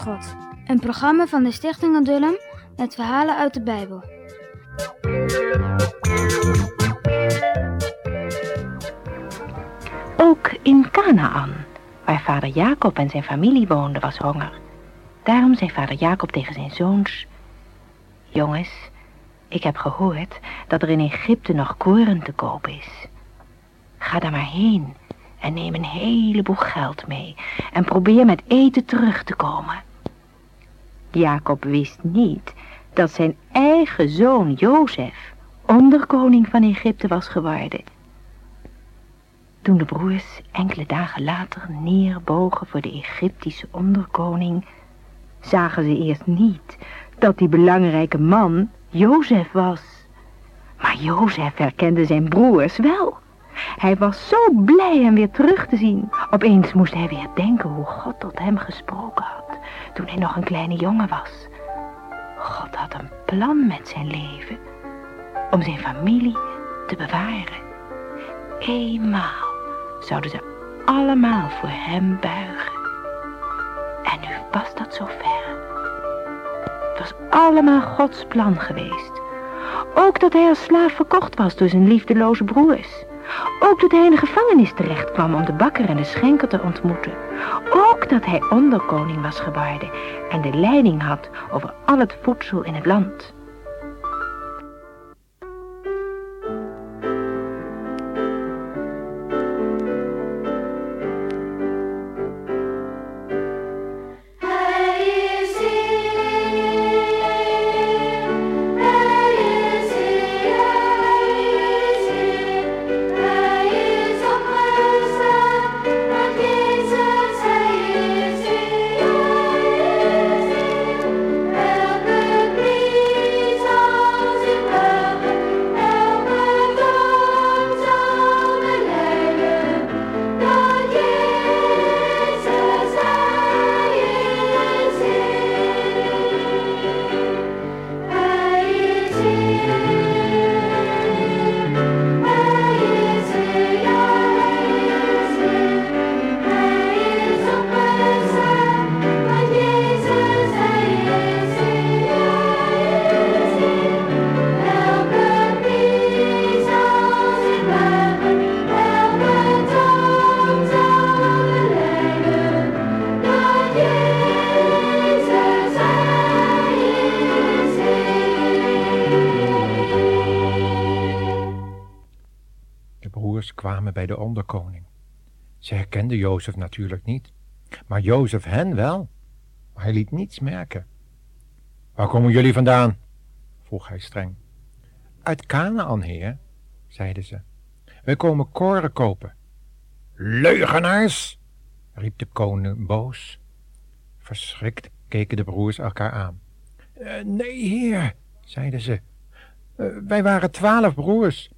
God. Een programma van de Stichting Adullam met verhalen uit de Bijbel. Ook in Canaan, waar vader Jacob en zijn familie woonden, was honger. Daarom zei vader Jacob tegen zijn zoons... Jongens, ik heb gehoord dat er in Egypte nog koren te koop is. Ga daar maar heen en neem een heleboel geld mee en probeer met eten terug te komen. Jacob wist niet dat zijn eigen zoon Jozef onderkoning van Egypte was geworden. Toen de broers enkele dagen later neerbogen voor de Egyptische onderkoning, zagen ze eerst niet dat die belangrijke man Jozef was. Maar Jozef herkende zijn broers wel. Hij was zo blij hem weer terug te zien. Opeens moest hij weer denken hoe God tot hem gesproken had toen hij nog een kleine jongen was. God had een plan met zijn leven om zijn familie te bewaren. Eenmaal zouden ze allemaal voor hem buigen. En nu was dat zover. Het was allemaal Gods plan geweest. Ook dat hij als slaaf verkocht was door zijn liefdeloze broers. Ook dat hij in de gevangenis terecht kwam om de bakker en de schenker te ontmoeten. Ook dat hij onderkoning was geworden en de leiding had over al het voedsel in het land. Kwamen bij de onderkoning. Ze herkenden Jozef natuurlijk niet, maar Jozef hen wel. Hij liet niets merken. Waar komen jullie vandaan? vroeg hij streng. Uit Canaan, heer, zeiden ze. Wij komen koren kopen. Leugenaars, riep de koning boos. Verschrikt keken de broers elkaar aan. Uh, nee, heer, zeiden ze. Uh, wij waren twaalf broers.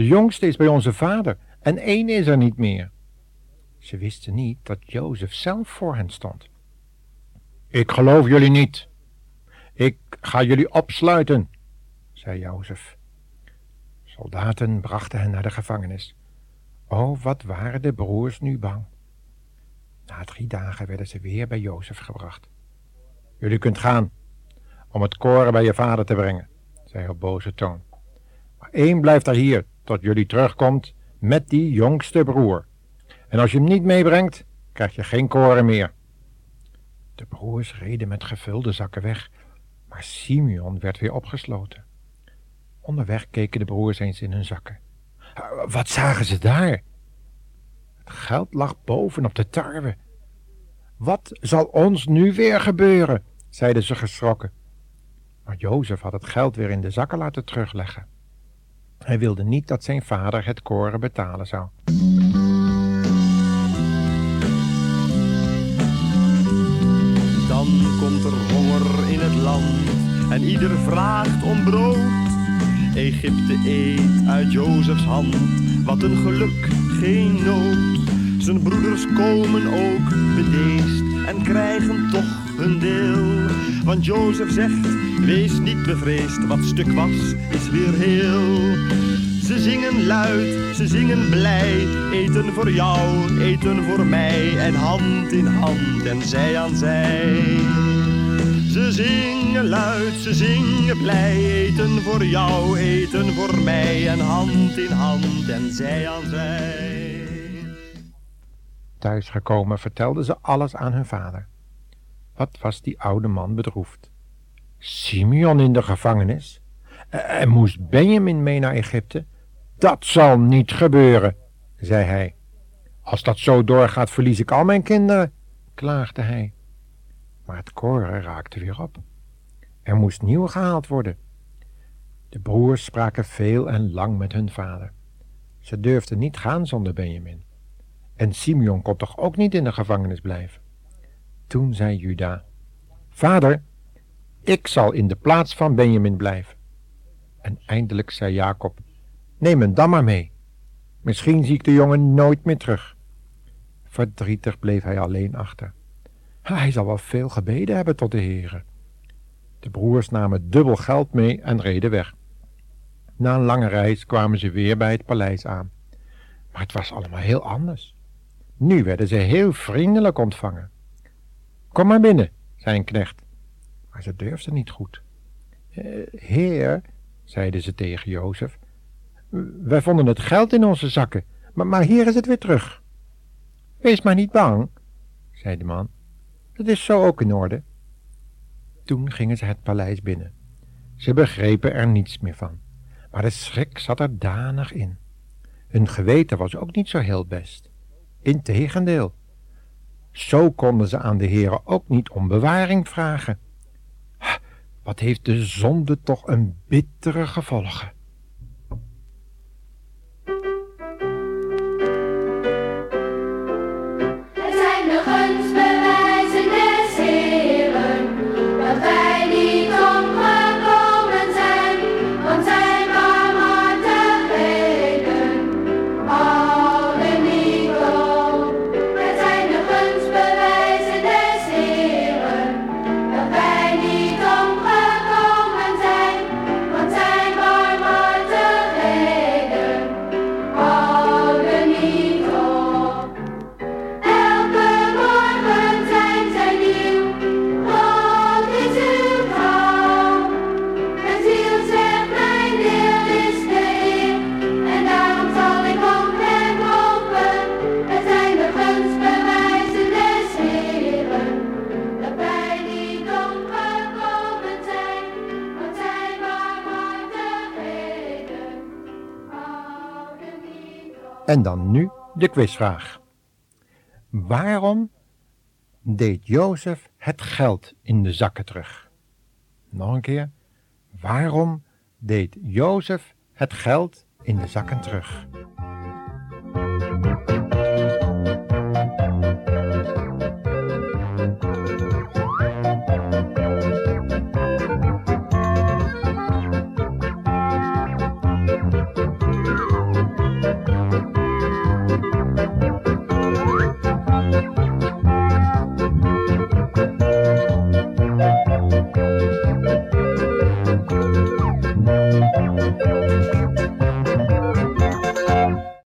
De jongste is bij onze vader en één is er niet meer. Ze wisten niet dat Jozef zelf voor hen stond. Ik geloof jullie niet. Ik ga jullie opsluiten, zei Jozef. Soldaten brachten hen naar de gevangenis. Oh, wat waren de broers nu bang. Na drie dagen werden ze weer bij Jozef gebracht. Jullie kunt gaan om het koren bij je vader te brengen, zei hij op boze toon. Maar één blijft er hier tot jullie terugkomt met die jongste broer. En als je hem niet meebrengt, krijg je geen koren meer. De broers reden met gevulde zakken weg, maar Simeon werd weer opgesloten. Onderweg keken de broers eens in hun zakken. Wat zagen ze daar? Het geld lag boven op de tarwe. Wat zal ons nu weer gebeuren? zeiden ze geschrokken. Maar Jozef had het geld weer in de zakken laten terugleggen. Hij wilde niet dat zijn vader het koren betalen zou. Dan komt er honger in het land en ieder vraagt om brood. Egypte eet uit Jozefs hand, wat een geluk, geen nood. Zijn broeders komen ook bedeesd en krijgen toch hun deel. Want Jozef zegt, wees niet bevreesd, wat stuk was, is weer heel. Ze zingen luid, ze zingen blij, eten voor jou, eten voor mij, en hand in hand en zij aan zij. Ze zingen luid, ze zingen blij, eten voor jou, eten voor mij en hand in hand en zij aan zij. Thuisgekomen vertelden ze alles aan hun vader. Wat was die oude man bedroefd. Simeon in de gevangenis? En moest Benjamin mee naar Egypte? Dat zal niet gebeuren, zei hij. Als dat zo doorgaat, verlies ik al mijn kinderen, klaagde hij. Maar het koren raakte weer op. Er moest nieuw gehaald worden. De broers spraken veel en lang met hun vader. Ze durfden niet gaan zonder Benjamin. En Simeon kon toch ook niet in de gevangenis blijven. Toen zei Juda, Vader, ik zal in de plaats van Benjamin blijven. En eindelijk zei Jacob, neem hem dan maar mee. Misschien zie ik de jongen nooit meer terug. Verdrietig bleef hij alleen achter. Hij zal wel veel gebeden hebben tot de heren. De broers namen dubbel geld mee en reden weg. Na een lange reis kwamen ze weer bij het paleis aan. Maar het was allemaal heel anders. Nu werden ze heel vriendelijk ontvangen. Kom maar binnen, zei een knecht. Maar ze durfden niet goed. Eh, heer, zeiden ze tegen Jozef, wij vonden het geld in onze zakken, maar, maar hier is het weer terug. Wees maar niet bang, zei de man. Het is zo ook in orde. Toen gingen ze het paleis binnen. Ze begrepen er niets meer van, maar de schrik zat er danig in. Hun geweten was ook niet zo heel best. Integendeel, zo konden ze aan de heren ook niet om bewaring vragen. Wat heeft de zonde toch een bittere gevolgen. En dan nu de quizvraag. Waarom deed Jozef het geld in de zakken terug? Nog een keer. Waarom deed Jozef het geld in de zakken terug?